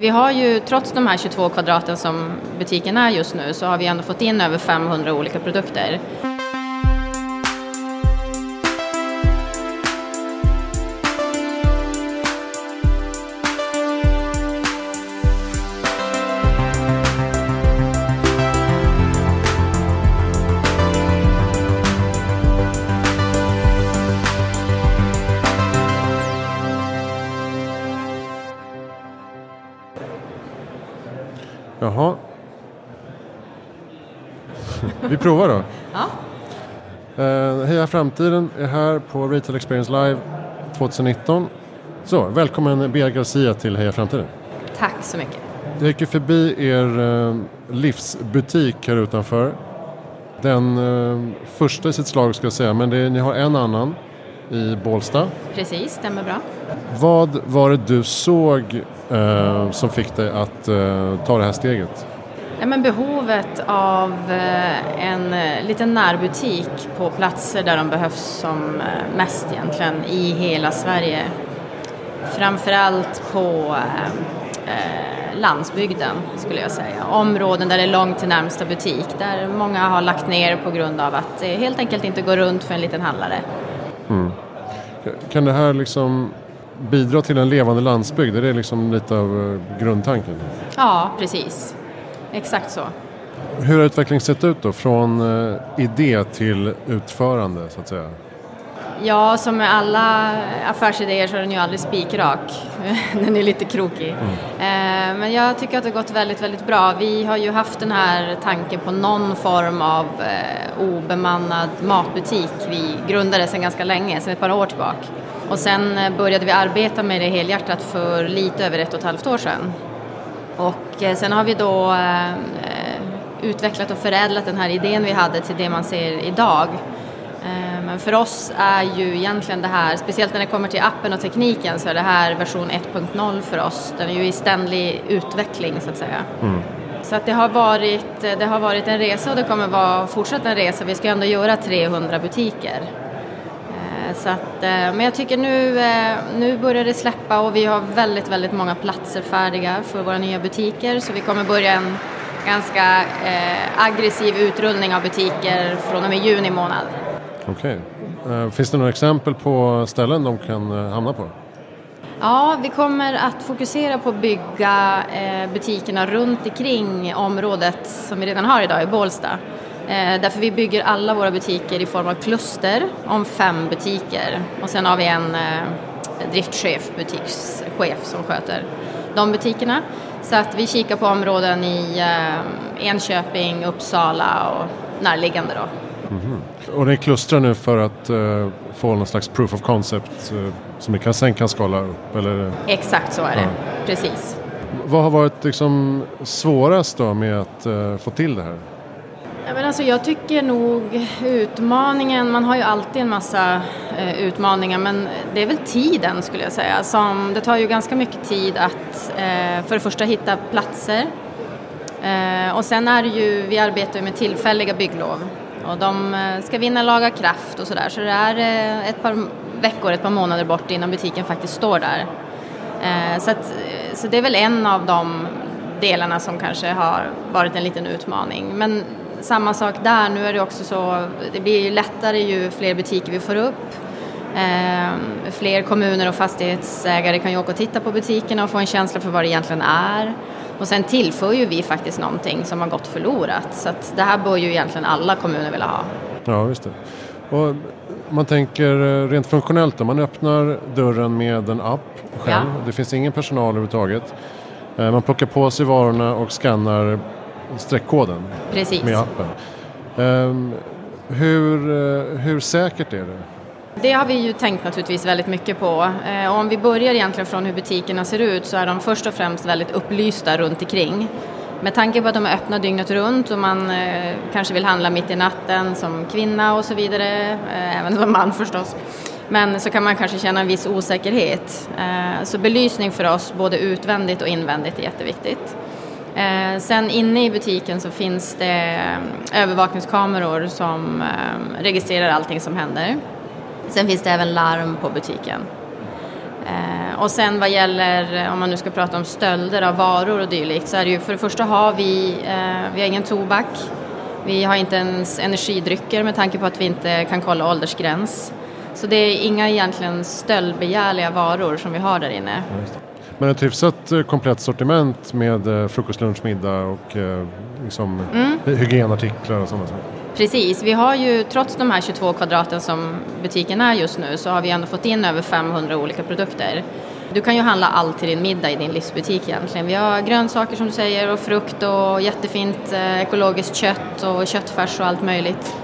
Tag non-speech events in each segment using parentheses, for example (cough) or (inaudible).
Vi har ju, trots de här 22 kvadraten som butiken är just nu, så har vi ändå fått in över 500 olika produkter. Jaha. Vi provar då. Ja. Uh, Heja Framtiden är här på Retail Experience Live 2019. Så, välkommen Bea Garcia till Heja Framtiden. Tack så mycket. Jag gick förbi er uh, livsbutik här utanför. Den uh, första i sitt slag ska jag säga, men det, ni har en annan i Bålsta. Precis, stämmer bra. Vad var det du såg eh, som fick dig att eh, ta det här steget? Ja, men behovet av eh, en eh, liten närbutik på platser där de behövs som eh, mest egentligen i hela Sverige. Framförallt på landsbygden skulle jag säga. Områden där det är långt till närmsta butik, där många har lagt ner på grund av att det helt enkelt inte går runt för en liten handlare. Mm. Kan det här liksom bidra till en levande landsbygd? Är det liksom lite av eh, grundtanken? Ja, precis. Exakt så. Hur har utvecklingen sett ut då? Från eh, idé till utförande så att säga? Ja, som med alla affärsidéer så är den ju aldrig spikrak. (laughs) den är lite krokig. Mm. Eh, men jag tycker att det har gått väldigt, väldigt bra. Vi har ju haft den här tanken på någon form av obemannad matbutik. Vi grundade sedan ganska länge, sedan ett par år tillbaka. Och sen eh, började vi arbeta med det helhjärtat för lite över ett och ett halvt år sedan. Och eh, sen har vi då eh, utvecklat och förädlat den här idén vi hade till det man ser idag. Men för oss är ju egentligen det här, speciellt när det kommer till appen och tekniken, så är det här version 1.0 för oss. Den är ju i ständig utveckling så att säga. Mm. Så att det har, varit, det har varit en resa och det kommer vara fortsatt en resa. Vi ska ändå göra 300 butiker. Så att, eh, men jag tycker nu, eh, nu börjar det släppa och vi har väldigt, väldigt många platser färdiga för våra nya butiker så vi kommer börja en ganska eh, aggressiv utrullning av butiker från och med juni månad. Okej. Okay. Finns det några exempel på ställen de kan hamna på? Ja, vi kommer att fokusera på att bygga butikerna runt omkring området som vi redan har idag i Bålsta. Eh, därför vi bygger alla våra butiker i form av kluster om fem butiker och sen har vi en eh, driftchef, butikschef som sköter de butikerna. Så att vi kikar på områden i eh, Enköping, Uppsala och närliggande då. Mm -hmm. Och ni klustrar nu för att uh, få någon slags proof of concept uh, som ni kan, sen kan skala upp? Eller? Exakt så är det, ja. precis. Vad har varit liksom svårast då med att uh, få till det här? Ja, men alltså jag tycker nog utmaningen, man har ju alltid en massa eh, utmaningar men det är väl tiden skulle jag säga. Som, det tar ju ganska mycket tid att eh, för det första hitta platser eh, och sen är det ju, vi arbetar med tillfälliga bygglov och de eh, ska vinna laga kraft och sådär så det är eh, ett par veckor, ett par månader bort innan butiken faktiskt står där. Eh, så, att, eh, så det är väl en av de delarna som kanske har varit en liten utmaning. Men samma sak där, nu är det också så, det blir lättare ju fler butiker vi får upp. Eh, fler kommuner och fastighetsägare kan ju åka och titta på butikerna och få en känsla för vad det egentligen är. Och sen tillför ju vi faktiskt någonting som har gått förlorat. Så att det här bör ju egentligen alla kommuner vilja ha. Ja, just det. Och man tänker eh, rent funktionellt då, man öppnar dörren med en app själv. Ja. Det finns ingen personal överhuvudtaget. Eh, man plockar på sig varorna och skannar streckkoden Precis. med appen. Um, hur, uh, hur säkert är det? Det har vi ju tänkt naturligtvis väldigt mycket på. Eh, och om vi börjar egentligen från hur butikerna ser ut så är de först och främst väldigt upplysta runt omkring. Med tanke på att de är öppna dygnet runt och man eh, kanske vill handla mitt i natten som kvinna och så vidare, eh, även som man förstås. Men så kan man kanske känna en viss osäkerhet. Eh, så belysning för oss, både utvändigt och invändigt, är jätteviktigt. Eh, sen inne i butiken så finns det eh, övervakningskameror som eh, registrerar allting som händer. Sen finns det även larm på butiken. Eh, och sen vad gäller, eh, om man nu ska prata om stölder av varor och dylikt, så är det ju för det första har vi, eh, vi har ingen tobak, vi har inte ens energidrycker med tanke på att vi inte kan kolla åldersgräns. Så det är inga egentligen stöldbegärliga varor som vi har där inne. Men ett hyfsat eh, komplett sortiment med eh, frukost, lunch, middag och eh, liksom mm. hygienartiklar och sådana saker. Precis, vi har ju trots de här 22 kvadraten som butiken är just nu så har vi ändå fått in över 500 olika produkter. Du kan ju handla allt till din middag i din livsbutik egentligen. Vi har grönsaker som du säger och frukt och jättefint ekologiskt kött och köttfärs och allt möjligt.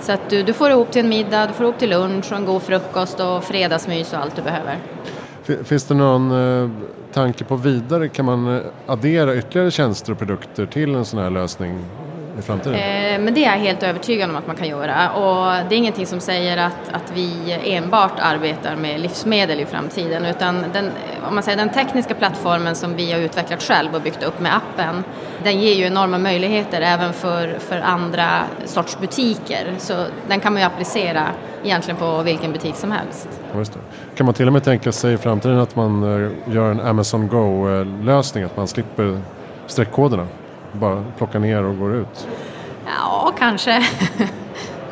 Så att du, du får ihop till en middag, du får ihop till lunch och en god frukost och fredagsmys och allt du behöver. Finns det någon eh, tanke på vidare? Kan man eh, addera ytterligare tjänster och produkter till en sån här lösning i framtiden? Eh, men det är jag helt övertygad om att man kan göra och det är ingenting som säger att, att vi enbart arbetar med livsmedel i framtiden utan den, om man säger, den tekniska plattformen som vi har utvecklat själv och byggt upp med appen den ger ju enorma möjligheter även för, för andra sorts butiker så den kan man ju applicera egentligen på vilken butik som helst. Kan man till och med tänka sig i framtiden att man eh, gör en Amazon Go-lösning, att man slipper streckkoderna? Bara plocka ner och går ut? Ja, kanske. (laughs)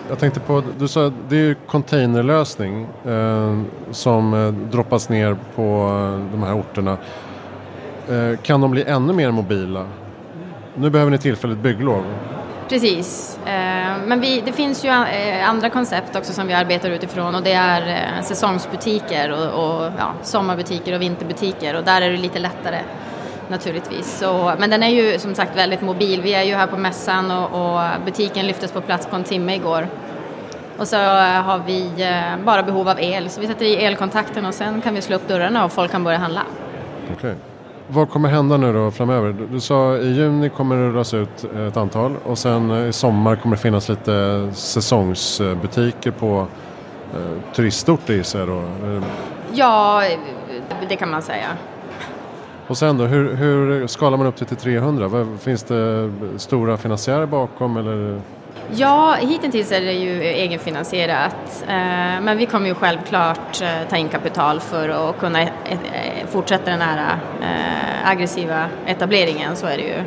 Jag tänkte på, du sa det är ju containerlösning eh, som eh, droppas ner på eh, de här orterna. Eh, kan de bli ännu mer mobila? Nu behöver ni tillfälligt bygglov. Precis, eh, men vi, det finns ju andra koncept också som vi arbetar utifrån och det är säsongsbutiker och, och ja, sommarbutiker och vinterbutiker och där är det lite lättare naturligtvis. Så, men den är ju som sagt väldigt mobil. Vi är ju här på mässan och, och butiken lyftes på plats på en timme igår. Och så har vi bara behov av el, så vi sätter i elkontakten och sen kan vi slå upp dörrarna och folk kan börja handla. Okay. Vad kommer hända nu då framöver? Du sa i juni kommer det rullas ut ett antal och sen i sommar kommer det finnas lite säsongsbutiker på eh, turistorter gissar jag då? Ja, det kan man säga. Och sen då, hur, hur skalar man upp det till 300? Finns det stora finansiärer bakom eller? Ja, hittills är det ju egenfinansierat. Eh, men vi kommer ju självklart eh, ta in kapital för att kunna eh, fortsätta den här aggressiva etableringen, så är det ju.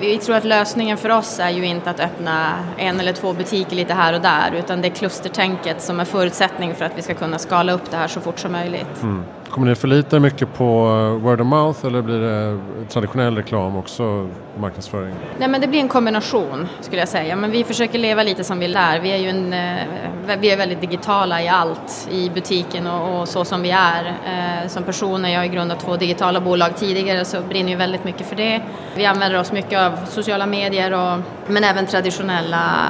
Vi tror att lösningen för oss är ju inte att öppna en eller två butiker lite här och där utan det är klustertänket som är förutsättning för att vi ska kunna skala upp det här så fort som möjligt. Mm. Kommer ni förlita er mycket på eh, word of mouth eller blir det traditionell reklam också, marknadsföring? Nej men det blir en kombination skulle jag säga. Men vi försöker leva lite som vi lär. Vi är ju en, eh, vi är väldigt digitala i allt, i butiken och, och så som vi är. Eh, som personer, jag har ju grundat två digitala bolag tidigare så brinner ju väldigt mycket för det. Vi använder oss mycket av sociala medier och, men även traditionella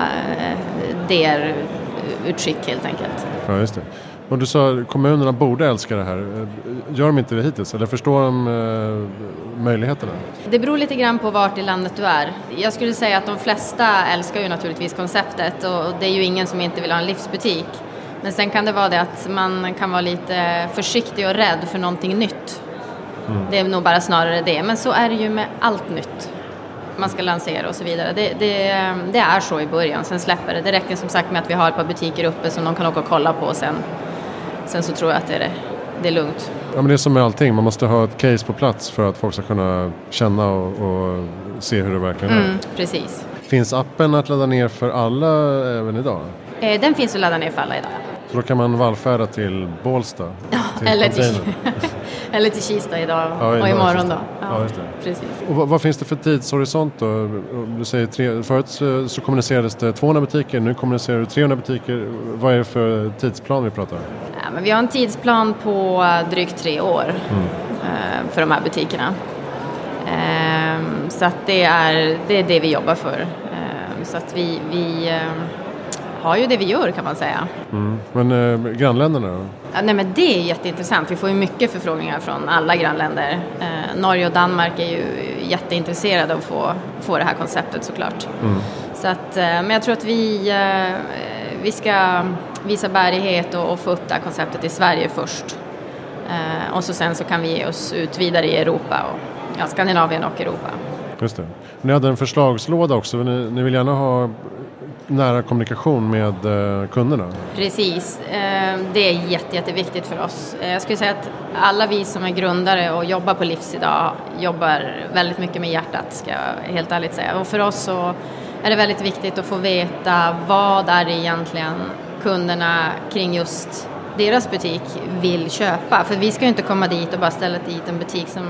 DR-utskick helt enkelt. Ja, just det. Och du sa att kommunerna borde älska det här. Gör de inte det hittills? Eller förstår de eh, möjligheterna? Det beror lite grann på vart i landet du är. Jag skulle säga att de flesta älskar ju naturligtvis konceptet och det är ju ingen som inte vill ha en livsbutik. Men sen kan det vara det att man kan vara lite försiktig och rädd för någonting nytt. Mm. Det är nog bara snarare det. Men så är det ju med allt nytt man ska lansera och så vidare. Det, det, det, är så i början, sen släpper det. Det räcker som sagt med att vi har ett par butiker uppe som de kan åka och kolla på sen Sen så tror jag att det är, det är lugnt. Ja, men det är som med allting, man måste ha ett case på plats för att folk ska kunna känna och, och se hur det verkligen är. Mm, precis. Finns appen att ladda ner för alla även idag? Eh, den finns att ladda ner för alla idag. Så då kan man vallfärda till Bålsta? Ja, till (laughs) eller, till, (laughs) eller till Kista idag ja, och imorgon då. Ja, ja Precis. Och vad, vad, finns det för tidshorisont då? Du säger tre, förut så, så kommunicerades det 200 butiker, nu kommunicerar du 300 butiker. Vad är det för tidsplan vi pratar om? Ja, men vi har en tidsplan på drygt tre år mm. Eh, för de här butikerna. Ehm, så att det är, det är det vi jobbar för. Ehm, så att vi, vi ehm, har ju det vi gör kan man säga. Mm. Men eh, grannländerna då? Ja, nej men det är jätteintressant. Vi får ju mycket förfrågningar från alla grannländer. Eh, Norge och Danmark är ju jätteintresserade av att få, få det här konceptet såklart. Mm. Så att, eh, men jag tror att vi, eh, vi ska visa bärighet och, och, få upp det här konceptet i Sverige först. Eh, och så sen så kan vi ge oss ut vidare i Europa, och, ja, Skandinavien och Europa. Just det. Ni hade en förslagslåda också. Ni, ni vill gärna ha nära kommunikation med eh, kunderna. Precis, eh, det är jätte, jätteviktigt för oss. Eh, jag skulle säga att alla vi som är grundare och jobbar på Livs idag jobbar väldigt mycket med hjärtat, ska jag helt ärligt säga. Och för oss så är det väldigt viktigt att få veta vad är det egentligen kunderna kring just deras butik vill köpa. För vi ska ju inte komma dit och bara ställa dit en butik som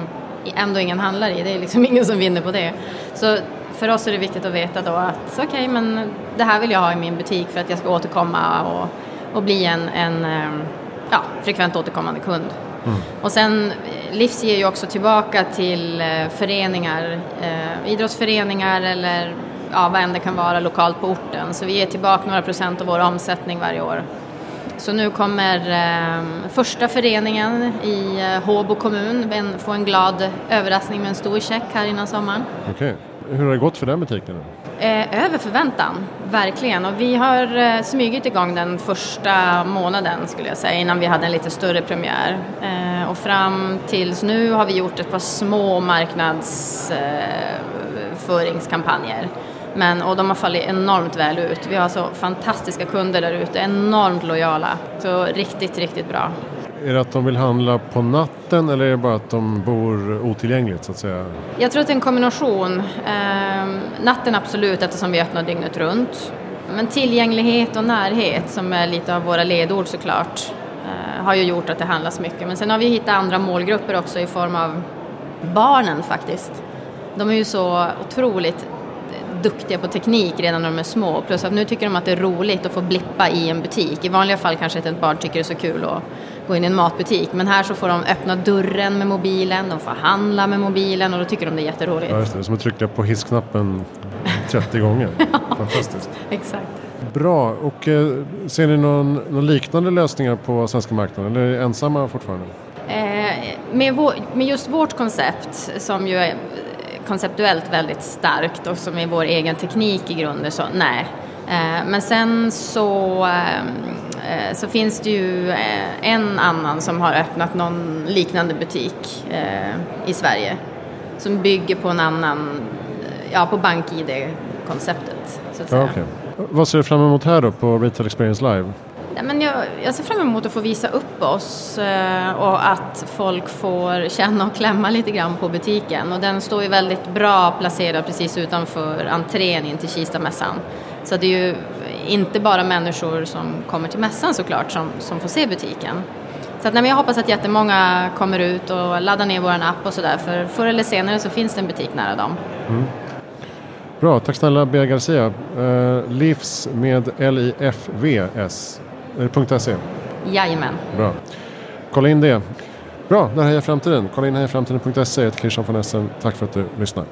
ändå ingen handlar i. Det är liksom (laughs) ingen som vinner på det. Så för oss är det viktigt att veta då att okej, okay, men det här vill jag ha i min butik för att jag ska återkomma och, och bli en, en ehm, ja, frekvent återkommande kund. Mm. Och sen Livs ger ju också tillbaka till eh, föreningar, eh, idrottsföreningar eller ja, vad än det kan vara lokalt på orten. Så vi ger tillbaka några procent av vår omsättning varje år. Så nu kommer eh, första föreningen i eh, Håbo kommun en, få en glad överraskning med en stor check här innan sommaren. Okej. Hur har det gått för den butiken? Eh, över förväntan, verkligen. Och vi har eh, smugit igång den första månaden skulle jag säga innan vi hade en lite större premiär. Eh, och fram tills nu har vi gjort ett par små marknadsföringskampanjer. Men, och de har fallit enormt väl ut. Vi har så fantastiska kunder där ute, enormt lojala. Så riktigt, riktigt bra. Är det att de vill handla på natten eller är det bara att de bor otillgängligt så att säga? Jag tror att det är en kombination. Ehm, natten absolut eftersom vi öppnar dygnet runt. Men tillgänglighet och närhet som är lite av våra ledord såklart eh, har ju gjort att det handlas mycket. Men sen har vi hittat andra målgrupper också i form av barnen faktiskt. De är ju så otroligt duktiga på teknik redan när de är små. Plus att nu tycker de att det är roligt att få blippa i en butik. I vanliga fall kanske inte ett barn tycker det är så kul att gå in i en matbutik. Men här så får de öppna dörren med mobilen, de får handla med mobilen och då tycker de det är jätteroligt. Ja, just det. Som att trycka på hissknappen 30 gånger. (laughs) Fantastiskt. Exakt. Bra. Och eh, ser ni någon, någon, liknande lösningar på svenska marknaden eller är ni ensamma fortfarande? Eh, med, vår, med just vårt koncept som ju är konceptuellt väldigt starkt och som är vår egen teknik i grunden så nej. Eh, men sen så, eh, eh, så finns det ju en annan som har öppnat någon liknande butik i Sverige som bygger på en annan, ja på BankID-konceptet. Så att säga. Ja, okay. Vad ser du fram emot här då på Retail Experience Live? Men jag, jag ser fram emot att få visa upp oss eh, och att folk får känna och klämma lite grann på butiken. Och den står ju väldigt bra placerad precis utanför entrén in till Kistamässan. Så det är ju inte bara människor som kommer till mässan såklart som, som får se butiken. Så att, nej, jag hoppas att jättemånga kommer ut och laddar ner vår app och sådär för förr eller senare så finns det en butik nära dem. Mm. Bra, tack snälla Bea Garcia. Uh, Livs med L-I-F-V-S .se? Jajamän. Bra. Kolla in det. Bra, där Heja Framtiden. Kolla in hejaframtiden.se. Jag heter Christian von Essen. Tack för att du lyssnar.